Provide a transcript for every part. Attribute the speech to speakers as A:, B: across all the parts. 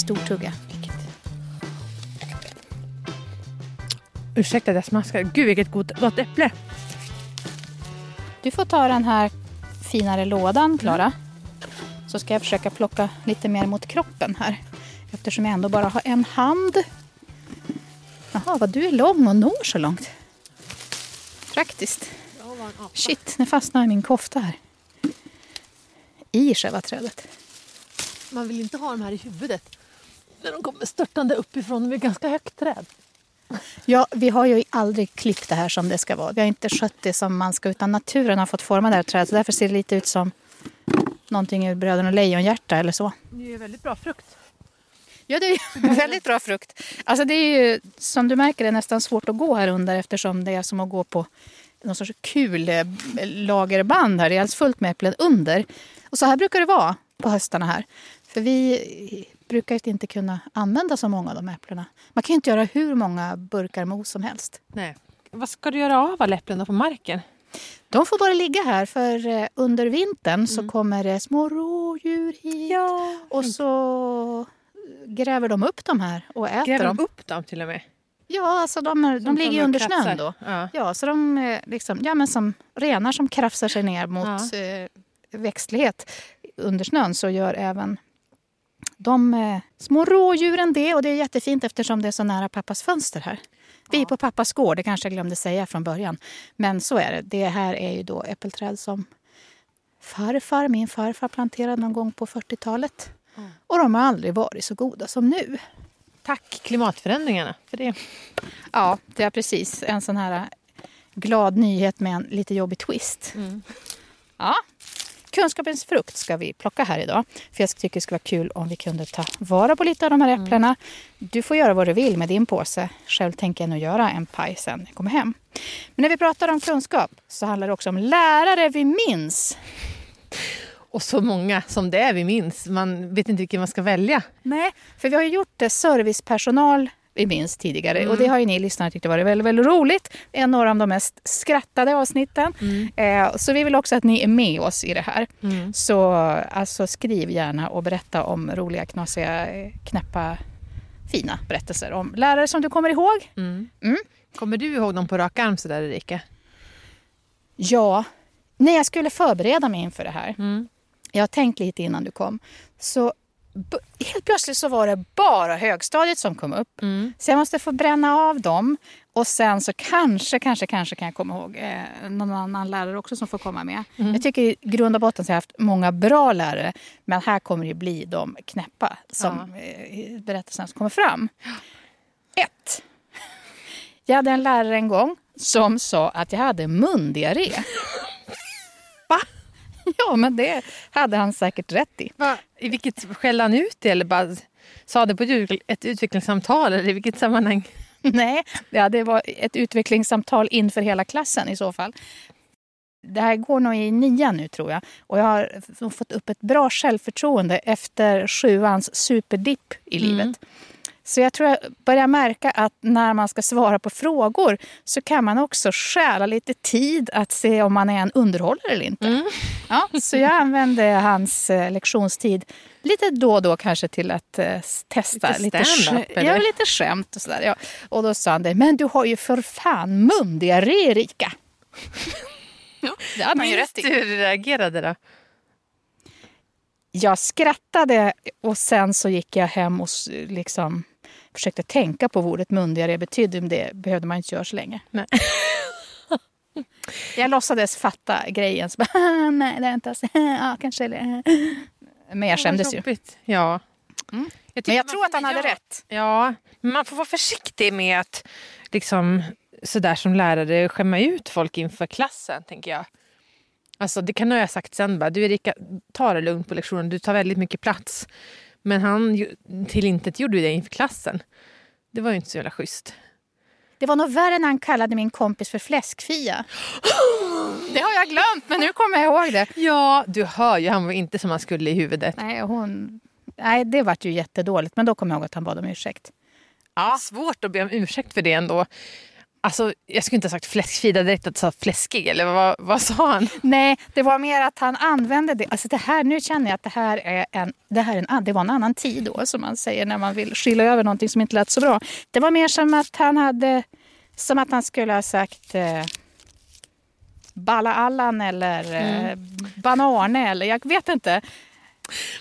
A: stor tugga.
B: Ursäkta att jag smaskar. Gud vilket gott, gott äpple.
A: Du får ta den här finare lådan, Klara. Så ska jag försöka plocka lite mer mot kroppen här. Eftersom jag ändå bara har en hand. Jaha, vad du är lång och når så långt. Praktiskt. Shit, nu fastnar min kofta här. I själva trädet.
B: Man vill inte ha dem här i huvudet. När de kommer störtande uppifrån. De är ganska högt träd.
A: Ja, vi har ju aldrig klippt det här som det ska vara. Vi har inte skött det som man ska utan naturen har fått forma det här trädet. Så därför ser det lite ut som någonting ur Bröderna Lejonhjärta eller så.
B: Det är väldigt bra frukt.
A: Ja, det är väldigt bra frukt. Alltså det är ju, som du märker, det är nästan svårt att gå här under eftersom det är som att gå på någon sorts kul eh, lagerband här. Det är alldeles fullt med äpplen under. Och så här brukar det vara på höstarna här. För vi brukar inte kunna använda så många av de äpplena. Man kan inte göra hur många burkar mos som helst.
B: Nej. Vad ska du göra av alla äpplen på marken?
A: De får bara ligga här för eh, under vintern så kommer det små rådjur hit.
B: Ja.
A: Och så gräver de upp de här och äter
B: Gräver
A: dem.
B: de upp dem till och med?
A: Ja, alltså de, är, de ligger
B: kommer
A: under
B: krafsar.
A: snön då.
B: Ja.
A: Ja, så de är liksom, ja men som renar som krafsar sig ner mot eh, växtlighet under snön så gör även de eh, små rådjuren det och det är jättefint eftersom det är så nära pappas fönster här. Vi är på pappas gård, det kanske jag glömde säga från början. Men så är det. Det här är ju då äppelträd som farfar, min farfar planterade någon gång på 40-talet. Och de har aldrig varit så goda som nu.
B: Tack klimatförändringarna för det.
A: Ja, det är precis en sån här glad nyhet med en lite jobbig twist. Ja. Kunskapens frukt ska vi plocka här idag. För jag tycker det skulle vara kul om vi kunde ta vara på lite av de här äpplena. Du får göra vad du vill med din påse. Själv tänker jag nog göra en paj sen när jag kommer hem. Men när vi pratar om kunskap så handlar det också om lärare vi minns.
B: Och så många som det är vi minns. Man vet inte vilken man ska välja.
A: Nej, för vi har ju gjort det servicepersonal vi minns tidigare. Och det har ju ni lyssnare tyckt varit väldigt, väldigt roligt. Det är några av de mest skrattade avsnitten. Eh, så vi vill också att ni är med oss i det här. Så alltså, skriv gärna och berätta om roliga, knasiga, eh, knäppa, fina berättelser om lärare som du kommer ihåg.
B: Kommer du ihåg dem på rak arm sådär Erika?
A: Ja, när jag skulle förbereda mig inför det här. Jag har tänkt lite innan du kom. Så helt plötsligt så var det bara högstadiet som kom upp. Så jag måste få bränna av dem. Och sen så kanske, kanske, kanske kan jag komma ihåg eh, någon annan lärare också som får komma med. Jag tycker i grund och botten så har jag haft många bra lärare. Men här kommer det bli de knäppa som eh, berättelserna som kommer fram. Ett. Jag hade en lärare en gång som sa att jag hade mundiarré.
B: Va?
A: Ja, men det hade han säkert rätt i.
B: Va? I vilket skällde han ut det eller bara sa det på ett ut- ett utvecklingssamtal eller i vilket sammanhang?
A: Nej, ja, det var ett utvecklingssamtal inför hela klassen i så fall. Det här går nog i nian nu tror jag. Och jag har fått upp ett bra självförtroende efter sjuans superdipp i livet. Så jag tror jag börjar märka att när man ska svara på frågor så kan man också stjäla lite tid att se om man är en underhållare eller inte. Ja, så jag använde hans eh, lektionstid lite då och då kanske till att eh, testa
B: Lite
A: sk-
B: eller?
A: ja, lite skämt och sådär. Ja. Och då sa han det, men du har ju för fan mundiarré Erika. Ja, det hade han ju rätt i.
B: hur du reagerade då?
A: Jag skrattade och sen så gick jag hem och liksom försökte tänka på vad ordet mundiarré betydde. Men det behövde man inte göra så länge.
B: Nej.
A: Jag låtsades fatta grejen. Så bara, nej, det är inte alls. Ja, kanske. eller, Men jag skämdes ju.
B: Ja.
A: Mm.
B: tycker
A: Men jag tror att han hade
B: ja.
A: rätt.
B: Ja, man får vara försiktig med att liksom sådär som lärare skämma ut folk inför klassen, tänker jag. Alltså det kan jag ha sagt sen bara, du Erika, ta det lugnt på lektionen, du tar väldigt mycket plats. Men han ju- till intet gjorde det inför klassen. Det var ju inte så jävla schysst.
A: Det var nog värre när han kallade min kompis för fläskfia. Det har jag glömt, men nu kommer jag ihåg det.
B: Ja, du hör ju, han var inte som han skulle i huvudet.
A: Nej, hon... Nej det vart ju jättedåligt, men då kommer jag ihåg att han bad om ursäkt.
B: Ja. Svårt att be om ursäkt för det ändå. Alltså, jag skulle inte ha sagt fläskfri direkt att sa fläskig, eller vad, vad sa han?
A: Nej, det var mer att han använde det. Alltså det här, nu känner jag att det här är en, det här är en, det var en annan tid då, som man säger när man vill skylla över någonting som inte lät så bra. Det var mer som att han hade, som att han skulle ha sagt eh, Balla Allan eller eh, Banane eller jag vet inte.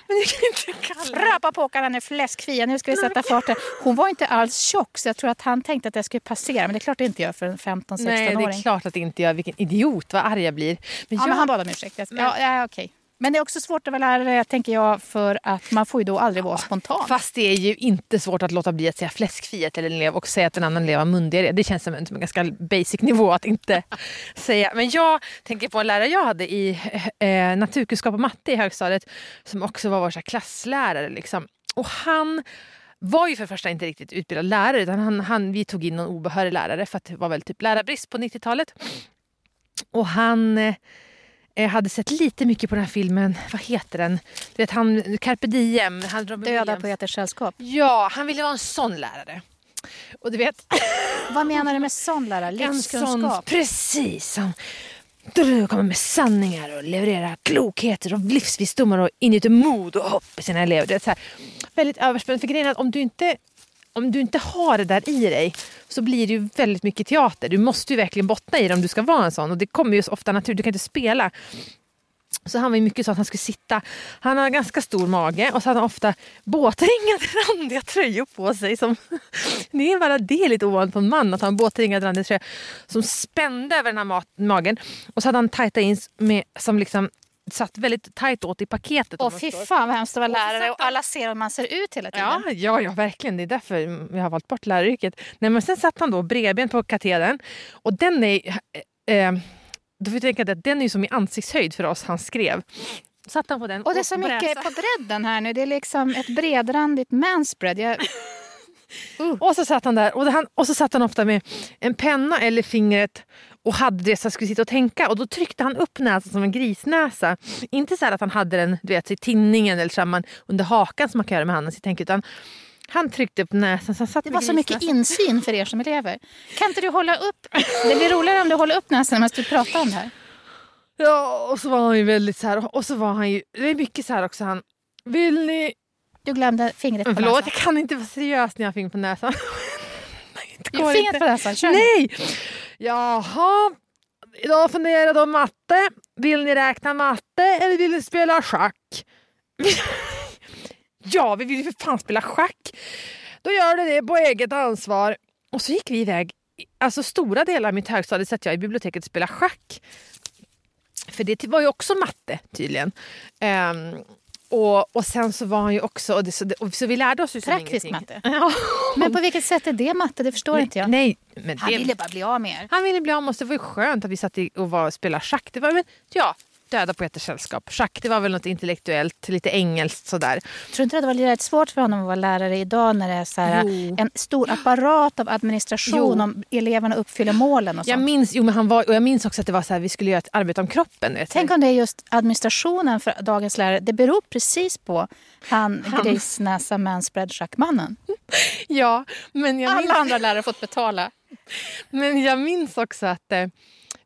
B: Men jag kan inte kalla
A: Rapapåkaren är fläskfia, nu ska vi sätta farten. Hon var inte alls tjock så jag tror att han tänkte att jag skulle passera. Men det är klart det inte gör för en 15-16-åring.
B: Nej, det är klart att det inte gör. Vilken idiot, vad arg jag blir. Men
A: Ja,
B: jag,
A: men han bad om ursäkt. Jag ska- Ja, ja, okej. Men det är också svårt att vara lärare, tänker jag, för att man får ju då aldrig vara spontan.
B: Fast det är ju inte svårt att låta bli att säga fläskfia till en elev och säga att en annan elev har mundiarré. Det känns som en, som en ganska basic nivå att inte säga. Men jag tänker på en lärare jag hade i eh, naturkunskap och matte i högstadiet som också var vår så klasslärare. Liksom. Och han var ju för det första inte riktigt utbildad lärare utan han, han, vi tog in någon obehörig lärare för att det var väl typ lärarbrist på 90-talet. Och han eh, hade sett lite mycket på den här filmen, vad heter den? Du vet han, Carpe Diem. Han, Robin
A: Döda
B: Williams.
A: poeters sällskap.
B: Ja, han ville vara en sån lärare. Och du vet,
A: Vad menar du med sån lärare?
B: en sån,
A: Livskunskap?
B: precis som kommer med sanningar och levererar klokheter och livsvisdomar och ingjuter mod och hopp i sina elever. Det är så här, väldigt överspännande. För grejen är att om du inte om du inte har det där i dig så blir det ju väldigt mycket teater. Du måste ju verkligen bottna i det om du ska vara en sån. Och det kommer ju så ofta naturligt, du kan inte spela. Så han var ju mycket så att han skulle sitta, han har ganska stor mage och så hade han ofta båtringade randiga tröjor på sig. Som, det är bara det är lite ovanligt på en man att ha en båtringad randig tröja som spände över den här mat, magen. Och så hade han tajta jeans med, som liksom satt väldigt tajt åt i paketet.
A: Åh fy fan vad hemskt att vara lärare och alla ser hur man ser ut hela tiden.
B: Ja, ja, ja, verkligen. Det är därför jag har valt bort läraryrket. Nej, men sen satt han då bredbent på katedern och den är... Eh, eh, då får vi tänka att den är som i ansiktshöjd för oss han skrev. Satt han på den
A: Och det är så mycket
B: bräsa.
A: på bredden här nu. Det är liksom ett bredrandigt manspread. Jag,
B: Och så satt han där och, han, och så satt han ofta med en penna eller fingret och hade det så han skulle sitta och tänka. Och då tryckte han upp näsan som en grisnäsa. Inte så att han hade den du vet, i tinningen eller så man, under hakan som man kan göra med handen. Så tänker, utan han tryckte upp näsan. Så satt
A: det var så mycket insyn för er som elever. Kan inte du hålla upp? Det blir roligare om du håller upp näsan medan du pratar om det här.
B: Ja, och så var han ju väldigt så här. Och så var han ju, det är mycket så här också. Han, vill ni...
A: Du glömde fingret på
B: förlåt,
A: näsan.
B: jag kan inte vara seriös när jag har fingret på näsan. Det går
A: Fingret
B: inte.
A: näsan, kör.
B: Nej! Jaha, idag funderar jag då matte. Vill ni räkna matte eller vill ni spela schack? ja, vi vill ju för fan spela schack. Då gör du det på eget ansvar. Och så gick vi iväg. Alltså stora delar av mitt högstadie satt jag i biblioteket och spelade schack. För det var ju också matte tydligen. Ehm, och, och sen så var han ju också... Och det, så, och, så vi lärde oss ju
A: Praktisk
B: ingenting.
A: matte. Men på vilket sätt är det matte? Det förstår inte jag.
B: Nej, men
A: Han
B: det,
A: ville bara bli av med er.
B: han ville bli av med oss. Det var ju skönt att vi satt och var spelade schack. Det var, men, ja, döda poeters sällskap. Schack det var väl något intellektuellt, lite engelskt sådär.
A: Tror du inte att det var lite svårt för honom att vara lärare idag när det är så här, en stor apparat av administration
B: Jo.
A: om eleverna uppfyller målen och
B: Jag
A: sånt?
B: minns, jo, men han var, och jag minns också att det var så här, vi skulle göra ett arbete om kroppen. vet.
A: Tänk om det är just administrationen för dagens lärare. Det beror precis på han, grisnäsa manspread-schackmannen.
B: Ja, men jag, minns,
A: Alla andra lärare har fått betala.
B: men jag minns också att eh,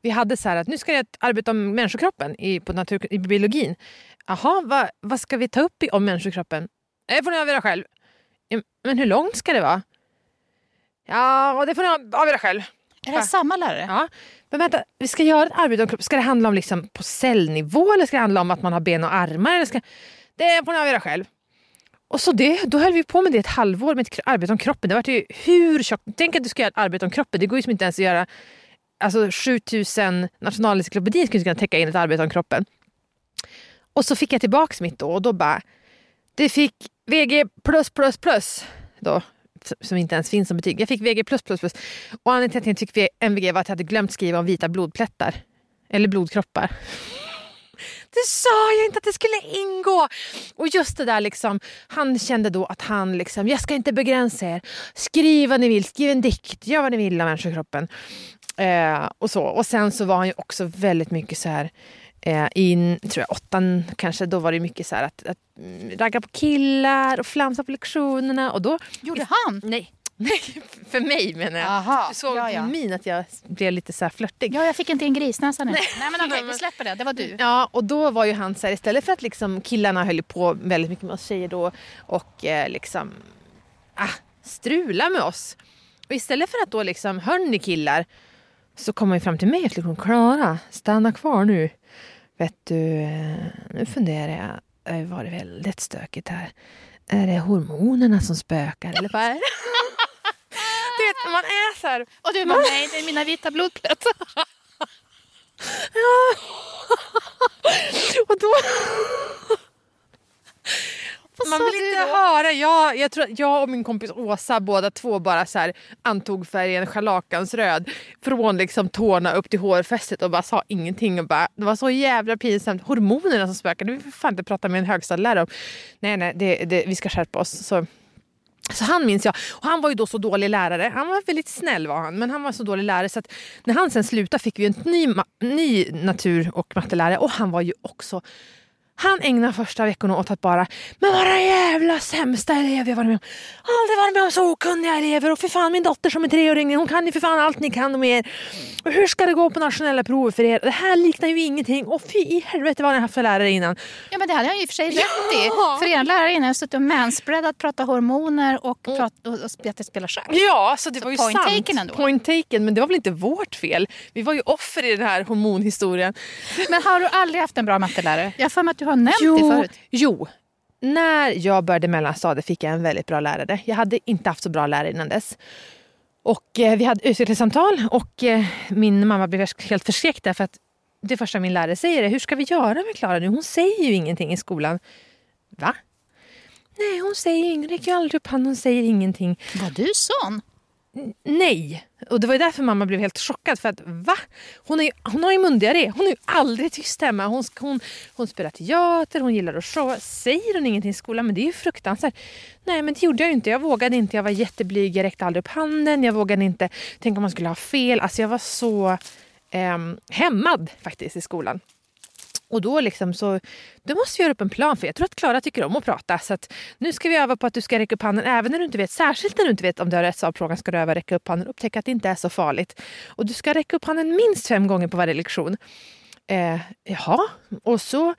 B: vi hade så här att nu ska jag arbete om människokroppen i, på natur, i biologin. Jaha, vad, vad ska vi ta upp i, om människokroppen? Det får ni avgöra själv. Ja, Men hur långt ska det vara? Ja, det får ni avgöra själv.
A: Är det samma lärare?
B: Ja. Men vänta, vi ska göra ett arbete om kroppen. Ska det handla om liksom på cellnivå eller ska det handla om att man har ben och armar? Eller ska... Det får ni avgöra själv. Och så det, då höll vi på med det ett halvår med ett arbete om kroppen. Det var ju hur tjockt. Tänk att du ska göra ett arbete om kroppen. Det går ju som inte ens att göra alltså 7000 nationalencyklopedier skulle inte kunna täcka in ett arbete om kroppen. Och så fick jag tillbaka mitt då och då bara, det fick VG plus plus plus då, som inte ens finns som betyg. Jag fick VG plus plus plus. Och anledningen till att jag inte fick MVG var att jag hade glömt skriva om vita blodplättar. Eller blodkroppar. Det sa jag inte att det skulle ingå! Och just det där liksom, han kände då att han liksom, jag ska inte begränsa er. Skriv vad ni vill, skriv en dikt, gör vad ni vill av människokroppen. Eh, och så. Och sen så var han ju också väldigt mycket så här eh, i tror jag, åttan kanske, då var det mycket så här att, att mm, ragga på killar och flamsa på lektionerna. Och då,
A: Gjorde han?
B: nej, Nej, för mig menar jag.
A: Aha,
B: Du såg
A: ja, ja.
B: min att jag blev lite så här flörtig.
A: Ja, jag fick inte en grisnäsa nu. Nej, men okej,
B: Nej,
A: vi släpper det. Det var du.
B: Ja, och då var ju han så här, istället för att liksom killarna höll på väldigt mycket med oss tjejer då och eh, liksom ah, strula med oss. Och istället för att då liksom, hörni killar, så kom han fram till mig och liksom, Klara, stanna kvar nu. Vet du, eh, nu funderar jag, det har varit väldigt stökigt här. Är det hormonerna som spökar eller vad är det? Du vet, man är så här,
A: Och du bara, nej, det är mina vita blodplättar.
B: Och då...
A: Vad
B: Man vill inte
A: då?
B: höra. Jag, jag tror att jag och min kompis Åsa båda två bara så här antog färgen scharlakansröd från liksom tårna upp till hårfästet och bara sa ingenting. Och bara, det var så jävla pinsamt. Hormonerna som spökade. Vi fan inte prata med en högstadielärare om. Nej, nej, det, det, vi ska skärpa oss. Så. Så han minns jag. Och han var ju då så dålig lärare. Han var väldigt snäll var han, men han var så dålig lärare så att när han sen slutade fick vi en ny, ny natur och mattelärare och han var ju också han ägnade första veckorna åt att bara Men våra jävla sämsta elever jag varit med om. Aldrig varit med om så okunniga elever och för fan min dotter som är treåring hon kan ju för fan allt ni kan och mer. Och hur ska det gå på nationella prover för er? Det här liknar ju ingenting. Och fy i helvete vad ni haft för lärare innan.
A: Ja, men det hade han ju i och för sig rätt i.
B: Ja.
A: För er lärare innan har suttit och manspreadat, pratat hormoner och, prat, och, och spelat spela schack.
B: Ja, så det
A: Så
B: var ju
A: point
B: sant.
A: taken ändå.
B: Point taken, men det var väl inte vårt fel. Vi var ju offer i den här hormonhistorien.
A: Men har du aldrig haft en bra mattelärare? Jag för mig att du har nämnt det förut.
B: jo. När jag började mellanstadiet fick jag en väldigt bra lärare. Jag hade inte haft så bra lärare innan dess. Och eh, vi hade utvecklingssamtal och eh, min mamma blev helt förskräckt därför att det första min lärare säger är hur ska vi göra med Klara nu? Hon säger ju ingenting i skolan. Va? Nej, hon säger ingenting. Hon räcker ju aldrig upp handen. Hon säger ingenting.
A: Var du sån?
B: Nej! Och det var ju därför mamma blev helt chockad. För att va? Hon, är, ju- hon har ju mundiarré. Hon är ju aldrig tyst hemma. Hon, hon, hon spelar teater, hon gillar att showa. Säger hon ingenting i skolan? Men det är ju fruktansvärt. Nej men det gjorde jag ju inte. Jag vågade inte. Jag var jätteblyg. Jag räckte aldrig upp handen. Jag vågade inte. Tänk om man skulle ha fel. Alltså jag var så eh, hämmad faktiskt i skolan. Och då liksom så, då måste vi göra upp en plan för jag tror att Klara tycker om att prata. Så att nu ska vi öva på att du ska räcka upp handen även när du inte vet, särskilt när du inte vet om du har rätt svar på frågan ska du öva räcka upp handen. Upptäcka att det inte är så farligt. Och du ska räcka upp handen minst fem gånger på varje lektion. Eh, jaha, och så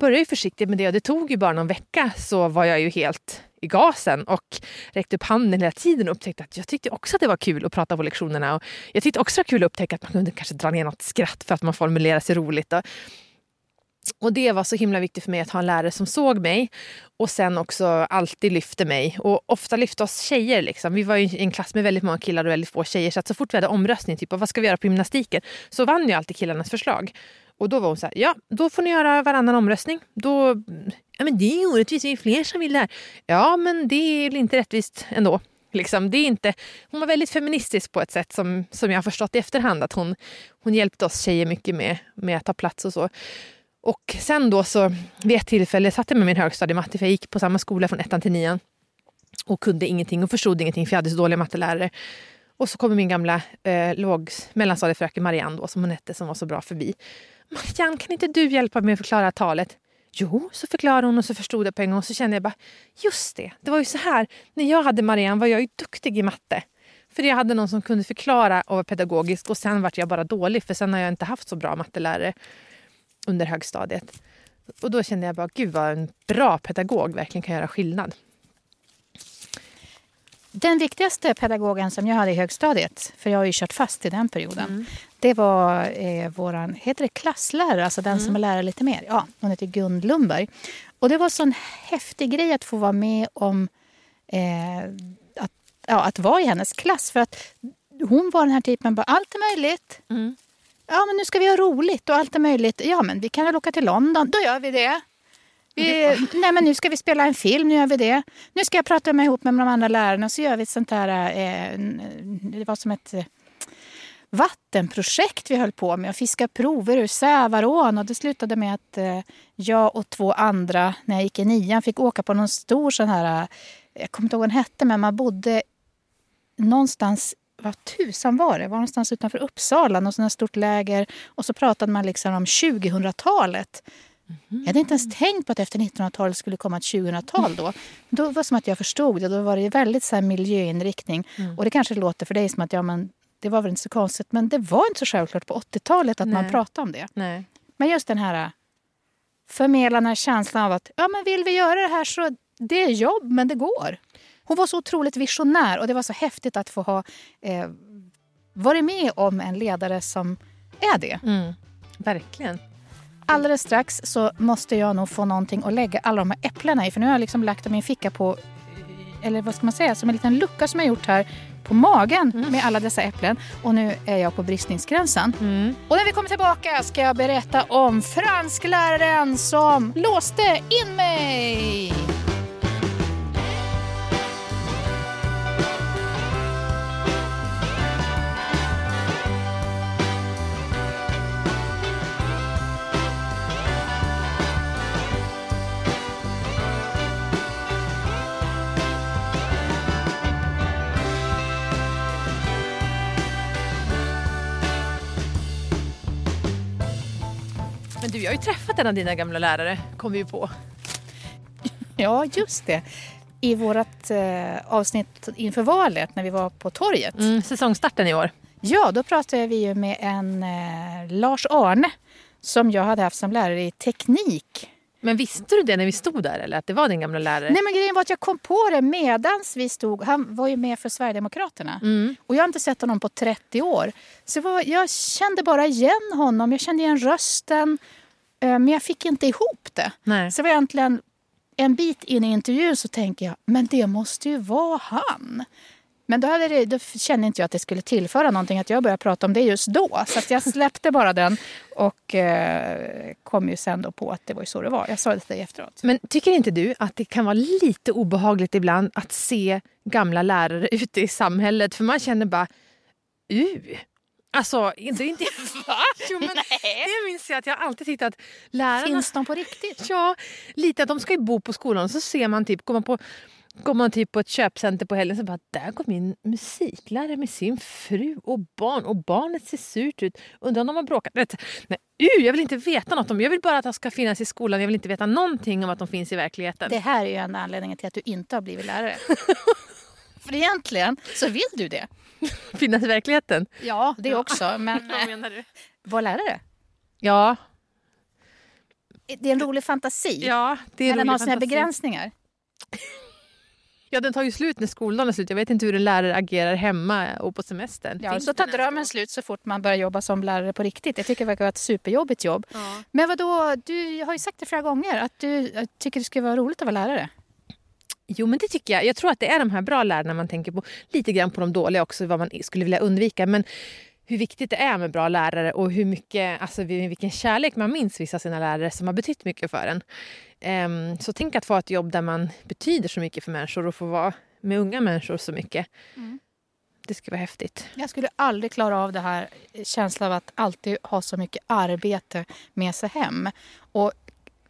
B: började jag försiktigt med det och det tog ju bara någon vecka så var jag ju helt i gasen och räckte upp handen hela tiden och upptäckte att jag tyckte också att det var kul att prata på lektionerna. Och jag tyckte också att det var kul att upptäcka att man kunde kanske dra ner något skratt för att man formulerar sig roligt. Och, och det var så himla viktigt för mig att ha en lärare som såg mig och sen också alltid lyfte mig. Och ofta lyfte oss tjejer. Liksom. Vi var ju i en klass med väldigt många killar och väldigt få tjejer. Så att så fort vi hade omröstning, typ vad ska vi göra på gymnastiken, så vann ju alltid killarnas förslag. Och då var hon så här, ja då får ni göra varannan omröstning. Då, ja men det är orättvist, det är fler som vill det här. Ja men det är väl inte rättvist ändå. Liksom, det är inte, hon var väldigt feministisk på ett sätt som, som jag har förstått i efterhand. Att hon, hon hjälpte oss tjejer mycket med, med att ta plats och så. Och sen då så vid ett tillfälle satt jag med min högstadiematte för jag gick på samma skola från ettan till nian. Och kunde ingenting och förstod ingenting för jag hade så dåliga mattelärare. Och så kommer min gamla eh, låg, mellanstadiefröken Marianne då, som hon hette som var så bra förbi. Marianne kan inte du hjälpa mig att förklara talet? Jo, så förklarade hon och så förstod jag på en gång och så kände jag bara just det, det var ju så här. När jag hade Marianne var jag ju duktig i matte. För jag hade någon som kunde förklara och var pedagogisk och sen vart jag bara dålig för sen har jag inte haft så bra mattelärare under högstadiet. Och då kände jag bara, gud vad en bra pedagog verkligen kan göra skillnad.
A: Den viktigaste pedagogen som jag hade i högstadiet, för jag har ju kört fast i den perioden, det var eh, våran, heter det klasslärare, alltså den som är lärare lite mer. Ja, hon heter Gun Lundberg. Och det var så en häftig grej att få vara med om eh, att, ja, att vara i hennes klass. För att hon var den här typen, bara, allt är möjligt. Ja, men nu ska vi ha roligt och allt är möjligt. Ja, men vi kan väl åka till London. Då gör vi det. Vi, nej, men nu ska vi spela en film. Nu gör vi det. Nu ska jag prata med ihop med de andra lärarna och så gör vi ett sånt här... Eh, det var som ett eh, vattenprojekt vi höll på med och fiska prover ur Sävarån. Och det slutade med att eh, jag och två andra, när jag gick i nian, fick åka på någon stor sån här... eh, Jag kommer inte ihåg vad den hette, men man bodde någonstans vad tusan var det? Var någonstans utanför Uppsala, något sånt stort läger. Och så pratade man liksom om 2000-talet. Jag hade inte ens tänkt på att efter 1900-talet skulle komma ett 2000-tal då. Då var det som att jag förstod det. Då var det väldigt så här miljöinriktning. Och det kanske låter för dig som att ja, men det var väl inte så konstigt. Men det var inte så självklart på 80-talet att man
B: Nej.
A: pratade om det.
B: Nej.
A: Men just den här förmedla den här känslan av att ja, men vill vi göra det här så det är jobb, men det går. Hon var så otroligt visionär och det var så häftigt att få ha eh, varit med om en ledare som är det.
B: Mm. Verkligen.
A: Alldeles strax så måste jag nog få någonting att lägga alla de här äpplena i. För nu har jag liksom lagt dem i en ficka på, eller vad ska man säga, som en liten lucka som jag gjort här på magen med alla dessa äpplen. Och nu är jag på bristningsgränsen.
B: Mm.
A: Och när vi kommer tillbaka ska jag berätta om franskläraren som låste in mig.
B: Du, jag har ju träffat en av dina gamla lärare, kom vi ju på.
A: Ja, just det. I vårt eh, avsnitt inför valet när vi var på torget.
B: Mm, säsongstarten i år.
A: Ja, då pratade vi ju med en eh, Lars Arne som jag hade haft som lärare i teknik.
B: Men visste du det när vi stod där eller att det var din gamla lärare?
A: Nej men grejen var att jag kom på det medans vi stod, han var ju med för Sverigedemokraterna.
B: Mm.
A: Och jag har inte sett honom på 30 år. Så var, jag kände bara igen honom, jag kände igen rösten. Eh, Men jag fick inte ihop det.
B: Nej.
A: Så var egentligen en bit in i intervjun så tänker jag, men det måste ju vara han. Men då, hade det, då kände inte jag att det skulle tillföra någonting att jag började prata om det just då. Så jag släppte bara den och eh, kom ju sen då på att det var ju så det var. Jag sa det till dig efteråt.
B: Men tycker inte du att det kan vara lite obehagligt ibland att se gamla lärare ute i samhället? För man känner bara, uh. Alltså, inte... inte va? Jo, men det minns jag att jag alltid tyckt att lärarna...
A: Finns de på riktigt?
B: Ja, lite att de ska ju bo på skolan så ser man typ, går man på Går man typ på ett köpcenter på helgen så bara där går min musiklärare med sin fru och barn och barnet ser surt ut. Undrar om de har bråkat. Nej, uh, jag vill inte veta något om Jag vill bara att de ska finnas i skolan. Jag vill inte veta någonting om att de finns i verkligheten.
A: Det här är ju en anledning till att du inte har blivit lärare. För egentligen så vill du det.
B: Finnas i verkligheten.
A: Ja, det också. Men
B: Vad
A: eh,
B: menar du?
A: vara lärare,
B: Ja,
A: det är en rolig fantasi.
B: ja det är
A: den
B: rolig fantasi.
A: begränsningar.
B: Ja, den tar ju slut när skoldagen är slut. Jag vet inte hur en lärare agerar hemma och på semestern.
A: Ja,
B: Finns
A: så tar drömmen slut så fort man börjar jobba som lärare på riktigt. Jag tycker det verkar vara ett superjobbigt jobb.
B: Ja.
A: Men vadå, du har ju sagt det flera gånger att du tycker det skulle vara roligt att vara lärare.
B: Jo, men det tycker jag. Jag tror att det är de här bra lärarna man tänker på. Lite grann på de dåliga också, vad man skulle vilja undvika. Men hur viktigt det är med bra lärare och hur mycket, alltså vilken kärlek man minns vissa av sina lärare som har betytt mycket för en. Ehm, så tänk att få ett jobb där man betyder så mycket för människor och få vara med unga människor så mycket.
A: Mm.
B: Det skulle vara häftigt.
A: Jag skulle aldrig klara av det här eh, känslan av att alltid ha så mycket arbete med sig hem. Och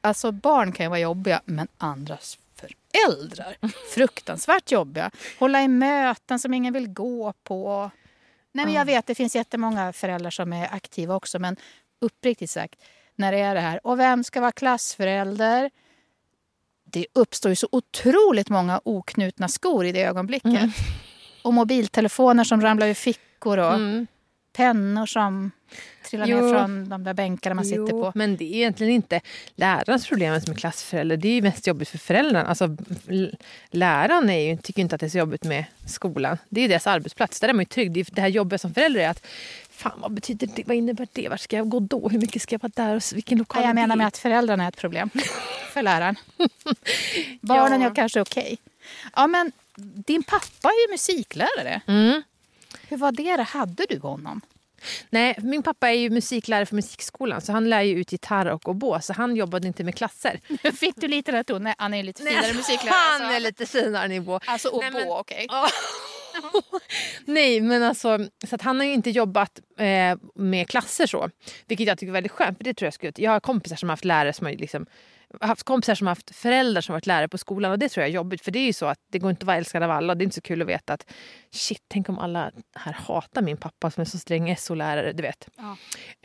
A: alltså barn kan ju vara jobbiga, men andras föräldrar, fruktansvärt jobbiga. Hålla i möten som ingen vill gå på. Nej, men jag vet, det finns jättemånga föräldrar som är aktiva också, men uppriktigt sagt, när det är det här, och vem ska vara klassförälder? Det uppstår ju så otroligt många oknutna skor i det ögonblicket.
B: Mm.
A: Och mobiltelefoner som ramlar ur fickor och
B: Mm.
A: pennor som trillar
B: Jo.
A: ner från de där bänkarna man sitter
B: Jo,
A: på.
B: Men det är egentligen inte lärarens problem som är klassförälder. Det är ju mest jobbigt för föräldrarna. Alltså, läraren är ju, tycker inte att det är så jobbigt med skolan. Det är deras arbetsplats. Där är man ju trygg. Det, det här jobbiga som förälder är att Fan, vad betyder det? Vad innebär det? Var ska jag gå då? Hur mycket ska jag vara där? Och vilken lokal
A: jag menar med att föräldrarna är ett problem för läraren. Barnen
B: Ja.
A: är kanske okej. Ja, men din pappa är ju musiklärare.
B: Mm.
A: Hur var det? Hade du honom?
B: Nej, min pappa är ju musiklärare för musikskolan så han lär ju ut gitarr och oboe så han jobbade inte med klasser.
A: Fick du lite här tonen? Nej, han är ju lite finare musiklärare.
B: Han
A: så-
B: är lite finare nivå.
A: Alltså
B: Nej,
A: oboe,
B: men-
A: okej.
B: Nej, men alltså, så att han har ju inte jobbat eh, med klasser så. Vilket jag tycker är väldigt skönt. För det tror jag, skulle, jag har kompisar som har haft lärare som har liksom, haft kompisar som haft föräldrar som varit lärare på skolan och det tror jag är jobbigt för det är ju så att det går inte att vara älskad av alla och det är inte så kul att veta att shit, tänk om alla här hatar min pappa som är så sträng SO-lärare, du vet.
A: Ja.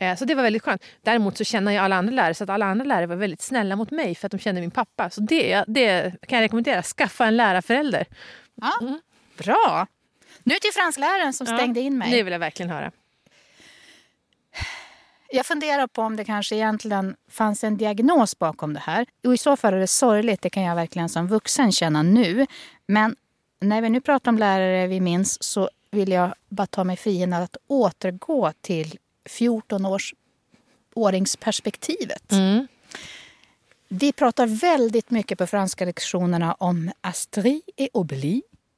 B: Eh, Så det var väldigt skönt. Däremot så känner jag alla andra lärare så att alla andra lärare var väldigt snälla mot mig för att de kände min pappa. Så det, det kan jag rekommendera, skaffa en lärarförälder.
A: Ja. Bra! Nu till franskläraren som stängde in mig.
B: Det vill jag verkligen höra.
A: Jag funderar på om det kanske egentligen fanns en diagnos bakom det här. Och I så fall är det sorgligt, det kan jag verkligen som vuxen känna nu. Men när vi nu pratar om lärare vi minns så vill jag bara ta mig friheten att återgå till 14-åringsperspektivet.
B: Mm.
A: Vi pratar väldigt mycket på franska lektionerna om Astrid et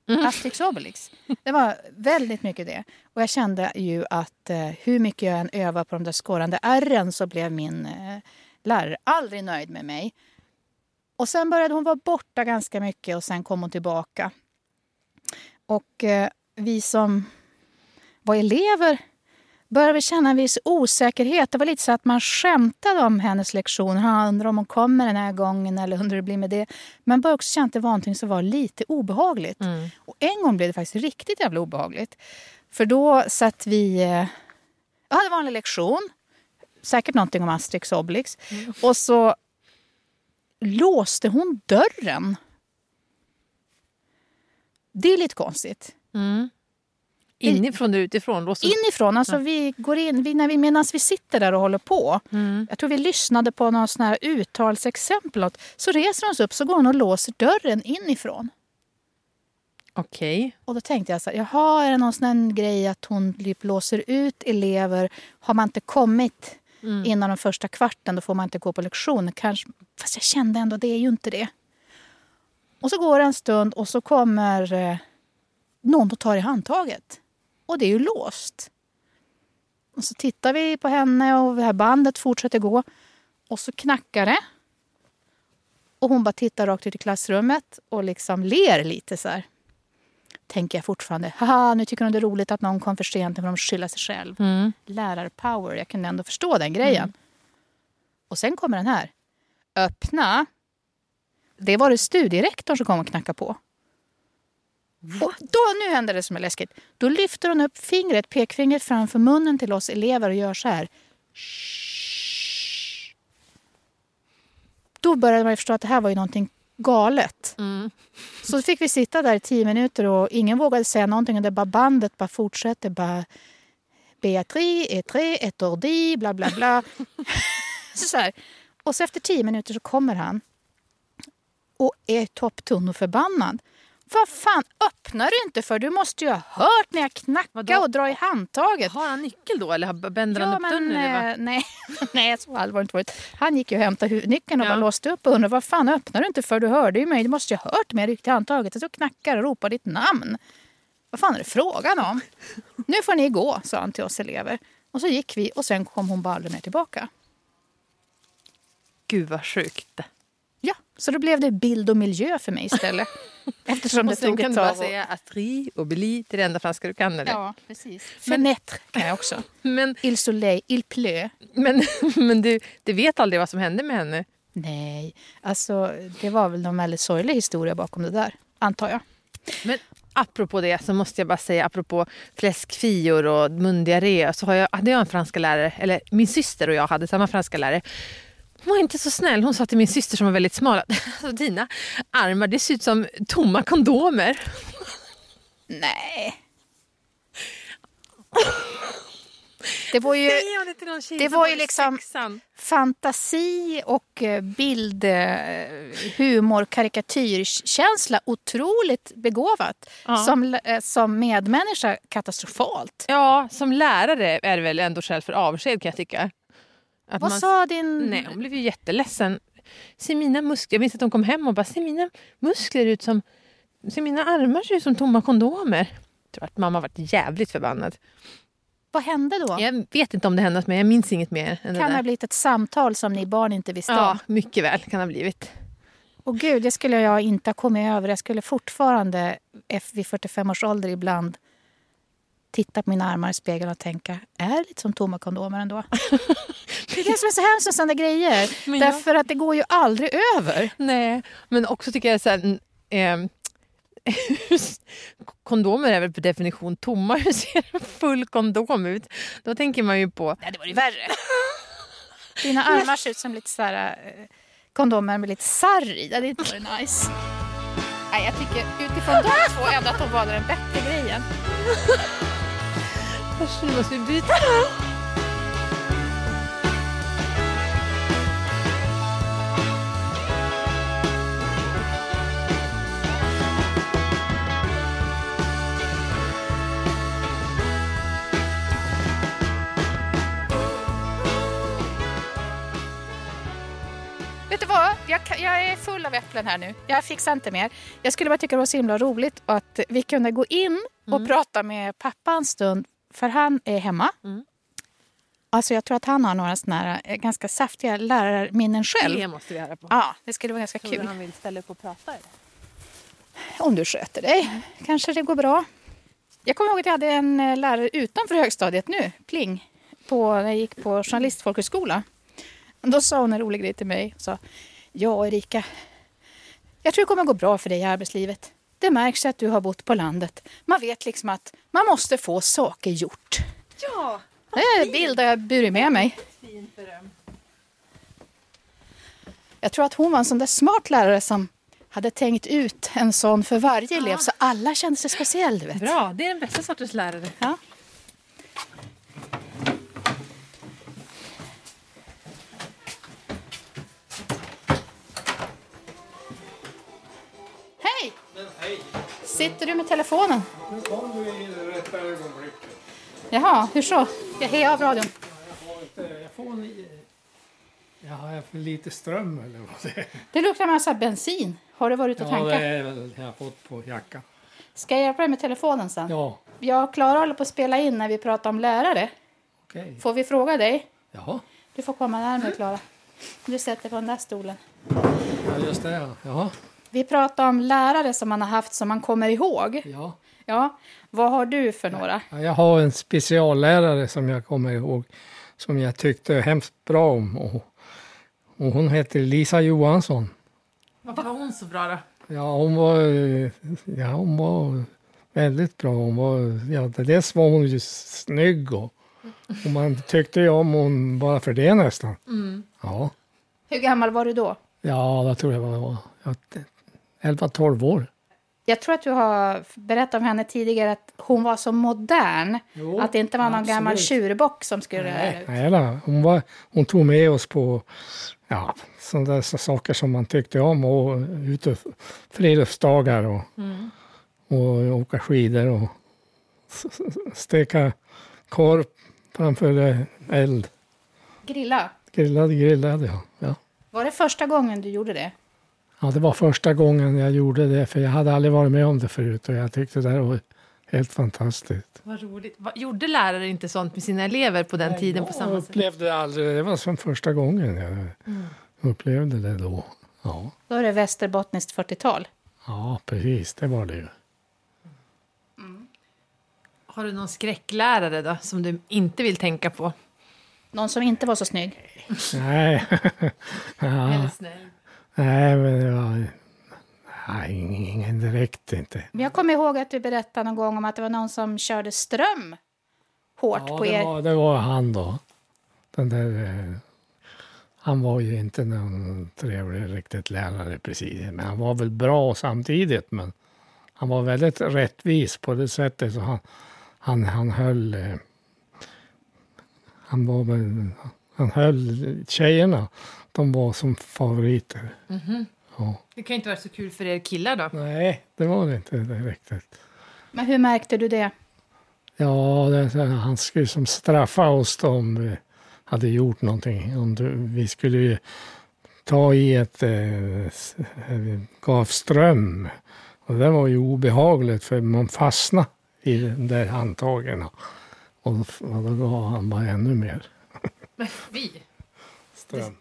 A: Mm. Asterix Obelix. Det var väldigt mycket det. Och jag kände ju att eh, hur mycket jag än övade på de där skårande ärren så blev min eh, lärare aldrig nöjd med mig. Och sen började hon vara borta ganska mycket och sen kom hon tillbaka. Och eh, vi som var elever började känna en viss osäkerhet. Det var lite så att man skämtade om hennes lektioner. Han undrar om hon kommer den här gången eller hur det blir med det. Men började också känna att det var någonting som var lite obehagligt. Och en gång blev det faktiskt riktigt jävla obehagligt. För då satt vi... eh, Jag hade vanlig lektion. Säkert någonting om Asterix och Obelix. Och så låste hon dörren. Det är lite konstigt.
B: Mm. Inifrån och utifrån? Låser...
A: Inifrån, alltså vi går in, vi, när vi, medan vi sitter där och håller på.
B: Mm.
A: Jag tror vi lyssnade på någon sån här uttalsexempel. Så reser hon sig upp så går hon och låser dörren inifrån.
B: Okej.
A: Och då tänkte jag så här, jaha, är det någon sån grej att hon typ låser ut elever? Har man inte kommit
B: Mm.
A: innan den första kvarten, då får man inte gå på lektion. Kanske, fast jag kände ändå, det är ju inte det. Och så går det en stund och så kommer eh, någon och tar i handtaget. Och det är ju låst. Och så tittar vi på henne och det här bandet fortsätter gå. Och så knackar det. Och hon bara tittar rakt ut i klassrummet och liksom ler lite så här. Tänker jag fortfarande. Haha, nu tycker hon det är roligt att någon kom för sent. Nu får de skylla sig själv.
B: Mm.
A: Lärarpower, jag kunde ändå förstå den grejen. Och sen kommer den här. Öppna. Det var det studierektorn som kom och knackade på. Och då, nu händer det som är läskigt. Då lyfter hon upp fingret, pekfingret framför munnen till oss elever och gör så här. Shh. Då började man förstå att det här var ju någonting galet.
B: Mm.
A: Så fick vi sitta där i tio minuter och ingen vågade säga någonting. Och det bara bandet bara fortsätter. Bara, Beatrice, est très étourdi, bla bla bla. så här. Och så efter tio minuter så kommer han och är topptunn och förbannad. Vad fan öppnar du inte för? Du måste ju ha hört när jag knackade och drar i handtaget.
B: Har han nyckel då eller bänder han
A: Ja,
B: upp
A: men,
B: dörren? Eller
A: eh, nej, nej, så allvarligt var inte. Han gick ju och hämtade nyckeln och
B: Ja.
A: bara låste upp och undrade vad fan öppnar du inte för? Du hörde ju mig. Du måste ju ha hört mig. Jag ryckte i handtaget och så knackade och ropade ditt namn. Vad fan är det frågan om? Nu får ni gå, sa han till oss elever. Och så gick vi och sen kom hon bara aldrig mer tillbaka.
B: Gud vad sjukt.
A: Ja, så då blev det bild och miljö för mig istället. Eftersom det
B: Och sen kan du bara säga Astrid och Beli till det enda franska du kan eller?
A: Ja, precis. Fenêtre kan jag också.
B: Men,
A: Il soleil, il pleut.
B: men, men du, du vet aldrig vad som hände med henne?
A: Nej, alltså det var väl någon väldigt sorglig historia bakom det där, antar jag.
B: Men apropå det så måste jag bara säga, apropå fläskfior och mundiarré, så har jag, hade jag en franska lärare, eller min syster och jag hade samma franska lärare. Hon var inte så snäll. Hon sa till min syster som var väldigt smal att alltså, dina armar det ser ut som tomma kondomer.
A: Nej. Det var ju
B: det
A: var ju liksom- fantasi och eh, bild, eh, humor, karikatyrkänsla otroligt begåvat.
B: Ja.
A: Som, eh, som medmänniska katastrofalt.
B: Ja, som lärare är det väl ändå skäl för avsked kan jag tycka. Att
A: Vad
B: man-
A: sa din...
B: Nej, hon blev ju jätteledsen. Ser mina muskler, jag minns att hon kom hem och bara, ser mina muskler ut som... Ser mina armar ser ut som tomma kondomer? Jag tror att mamma varit jävligt förbannad.
A: Vad hände då?
B: Jag vet inte om det hände mer, jag minns inget mer än
A: kan
B: det
A: ha blivit ett samtal som ni barn inte visste
B: Ja,
A: om.
B: mycket väl kan ha blivit.
A: Och gud, det skulle jag inte ha kommit över. Jag skulle fortfarande, vid 45 års ålder ibland, titta på mina armar i spegeln och tänka, är det lite som tomma kondomer ändå? det är det som är så hemskt med sådana grejer.
B: Men jag-
A: Därför att det går ju aldrig över.
B: Nej, men också tycker jag så här, eh, kondomer är väl per definition tomma. Hur ser en full kondom ut? Då tänker man ju på...
A: Nej, det var ju värre. Dina armar ser ut som lite så här, eh, kondomer med lite sarr i. Det hade inte nice. Nej, jag tycker utifrån de två ändå att de valde den bättre grejen.
B: Kanske nu måste vi byta.
A: Vet du vad? Jag, jag är full av äpplen här nu. Jag fixar inte mer. Jag skulle bara tycka det var så himla roligt att vi kunde gå in och prata med pappa en stund. För han är hemma.
B: Mm.
A: Alltså jag tror att han har några såna här eh, ganska saftiga lärarminnen själv.
B: Det måste vi höra på.
A: Ja, det skulle vara ganska
B: Tror
A: kul.
B: han vill ställa upp och prata? Eller?
A: Om du sköter dig kanske det går bra. Jag kommer ihåg att jag hade en eh, lärare utanför högstadiet nu, pling, på, när jag gick på journalistfolkhögskola. Då sa hon en rolig grej till mig. Sa, ja Erika, jag tror det kommer gå bra för dig i arbetslivet. Det märks att du har bott på landet. Man vet liksom att man måste få saker gjort.
B: Ja,
A: Det är en bild jag burit med mig.
B: fint beröm.
A: Jag tror att hon var en sån där smart lärare som hade tänkt ut en sån för varje elev så alla kände sig speciell. Du vet.
B: Bra, det är den bästa sortens lärare.
A: Ja. Sitter du med telefonen?
C: nu kom du i rätta ögonblicket.
A: Jaha, hur så? Jag hejar av radion.
C: Jag, har jag får en... Jag har för lite ström eller vad det är.
A: Det luktar massa bensin. Har du varit ute och
C: Ja,
A: tankat?
C: det är väl jag har fått på jackan.
A: Ska jag hjälpa dig med telefonen sen?
C: Ja,
A: Jag och Klara håller på att spela in när vi pratar om lärare.
C: okej.
A: Får vi fråga dig?
C: Ja,
A: Du får komma närmare Klara. Du sätter på den där stolen.
C: ja, just det. ja. Ja,
A: Vi pratar om lärare som man har haft som man kommer ihåg.
C: ja.
A: Ja, vad har du för några?
C: Ja, Jag har en speciallärare som jag kommer ihåg som jag tyckte hemskt bra om. Och, och hon heter Lisa Johansson.
B: Varför var hon så bra då?
C: Ja, hon var, ja, hon var väldigt bra. Hon var, ja, dels var hon ju snygg och, och man tyckte ju om hon bara för det nästan. Ja,
A: Hur gammal var du då?
C: ja, det tror jag var. Ja, 11-12 år.
A: Jag tror att du har berättat om henne tidigare att hon var så modern.
C: Jo,
A: att det inte var någon
C: absolut.
A: gammal tjurbock som skulle
C: Nej, nej då. Hon, var, hon tog med oss på ja, sådana saker som man tyckte om. Och ut och friluftsdagar och, och åka skidor och steka korv framför eld.
A: Grilla.
C: Grillade, grillade ja. ja.
A: Var det första gången du gjorde det?
C: Ja, det var första gången jag gjorde det, för jag hade aldrig varit med om det förut och jag tyckte det var helt fantastiskt.
B: Vad roligt. Vad, gjorde lärare inte sånt med sina elever på den tiden på
C: jag
B: samma sätt?
C: upplevde aldrig, det var som första gången jag upplevde det då. Ja.
A: Då är det västerbottniskt 40-tal.
C: ja, precis, det var det ju.
B: Har du någon skräcklärare då som du inte vill tänka på?
A: Någon som inte var så snygg.
C: Nej, ja,
B: Eller snäll?
C: Nej, men det var nej, ingen direkt inte.
A: Men jag kommer ihåg att du berättade någon gång om att det var någon som körde ström hårt
C: Ja,
A: på er.
C: var, det var han då. Den där, eh, han var ju inte någon trevlig riktigt lärare precis. Men han var väl bra samtidigt. Men han var väldigt rättvis på det sättet. Så han, han, han höll... Eh, han var väl... Han höll tjejerna. De var som favoriter. Ja.
B: Det kan inte vara så kul för er killar då?
C: Nej, det var det inte riktigt.
A: Men hur märkte du det?
C: Ja, det, han skulle som straffa oss då om vi hade gjort någonting. Om du, vi skulle ju ta i ett eh, s- eh, gav ström. Och det var ju obehagligt för man fastnade i de där handtagen. Och, och då gav han bara ännu mer
B: Men fy!
C: ström.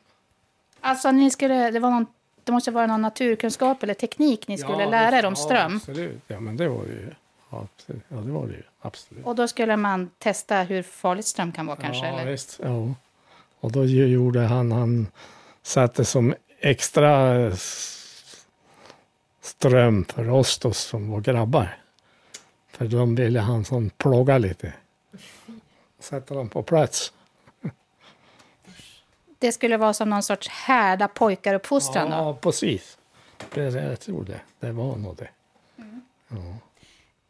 A: Alltså ni skulle, det, var någon, det måste vara någon naturkunskap eller teknik ni skulle
C: Ja,
A: lära er om ström.
C: Ja, absolut. Ja, men det var det ju. absolut. ja, det var det ju. Absolut.
A: Och då skulle man testa hur farligt ström kan vara kanske?
C: ja,
A: eller?
C: visst. Ja. Och då gjorde han, han satte som extra ström för oss då, som var grabbar. För de ville han som plåga lite. Sätta dem på plats.
A: Det skulle vara som någon sorts härda pojkaruppfostran då?
C: Ja, precis. Det, det, jag tror det. Det var nog det.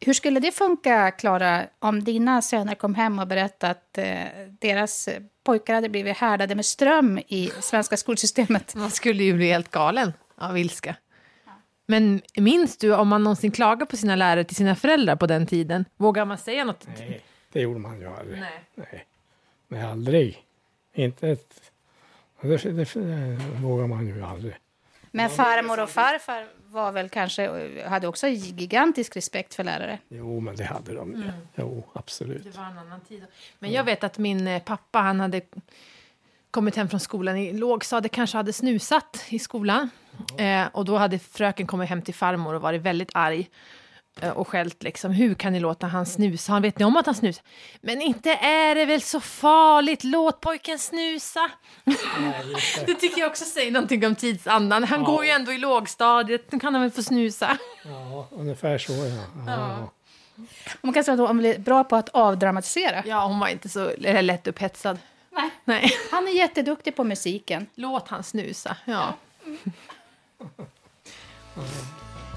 A: Hur skulle det funka, Klara, om dina söner kom hem och berättade att eh, deras pojkar hade blivit härdade med ström i svenska skolsystemet?
B: Man skulle ju bli helt galen av ilska. Men minns du om man någonsin klagade på sina lärare till sina föräldrar på den tiden? Vågar man säga något?
C: Nej, det gjorde man ju aldrig.
B: Nej.
C: Nej, Nej aldrig. Inte ett... Det, det, det vågar man ju aldrig.
A: Men farmor och farfar var väl kanske, hade också gigantisk respekt för lärare?
C: Jo, men det hade de ju. Jo, absolut.
B: Det var en annan tid. Men jag vet att min eh, pappa, han hade kommit hem från skolan i lågstadiet, kanske hade snusat i skolan. Eh, och då hade fröken kommit hem till farmor och varit väldigt arg och skällt liksom. Hur kan ni låta han snusa? Han vet ni om att han snusar? Men inte är det väl så farligt? Låt pojken snusa. det tycker jag också säger någonting om tidsandan. Han går ju ändå i lågstadiet, nu kan han väl få snusa.
C: Ja, ungefär så ja. ja.
A: Man kan säga att de är bra på att avdramatisera.
B: Ja, hon var inte så lätt upphetsad.
A: Nej.
B: Nej.
A: Han är jätteduktig på musiken.
B: Låt han snusa. Ja.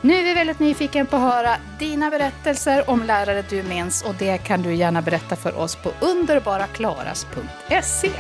A: Nu är vi väldigt nyfikna på att höra dina berättelser om lärare du minns och det kan du gärna berätta för oss på underbaraklaras.se.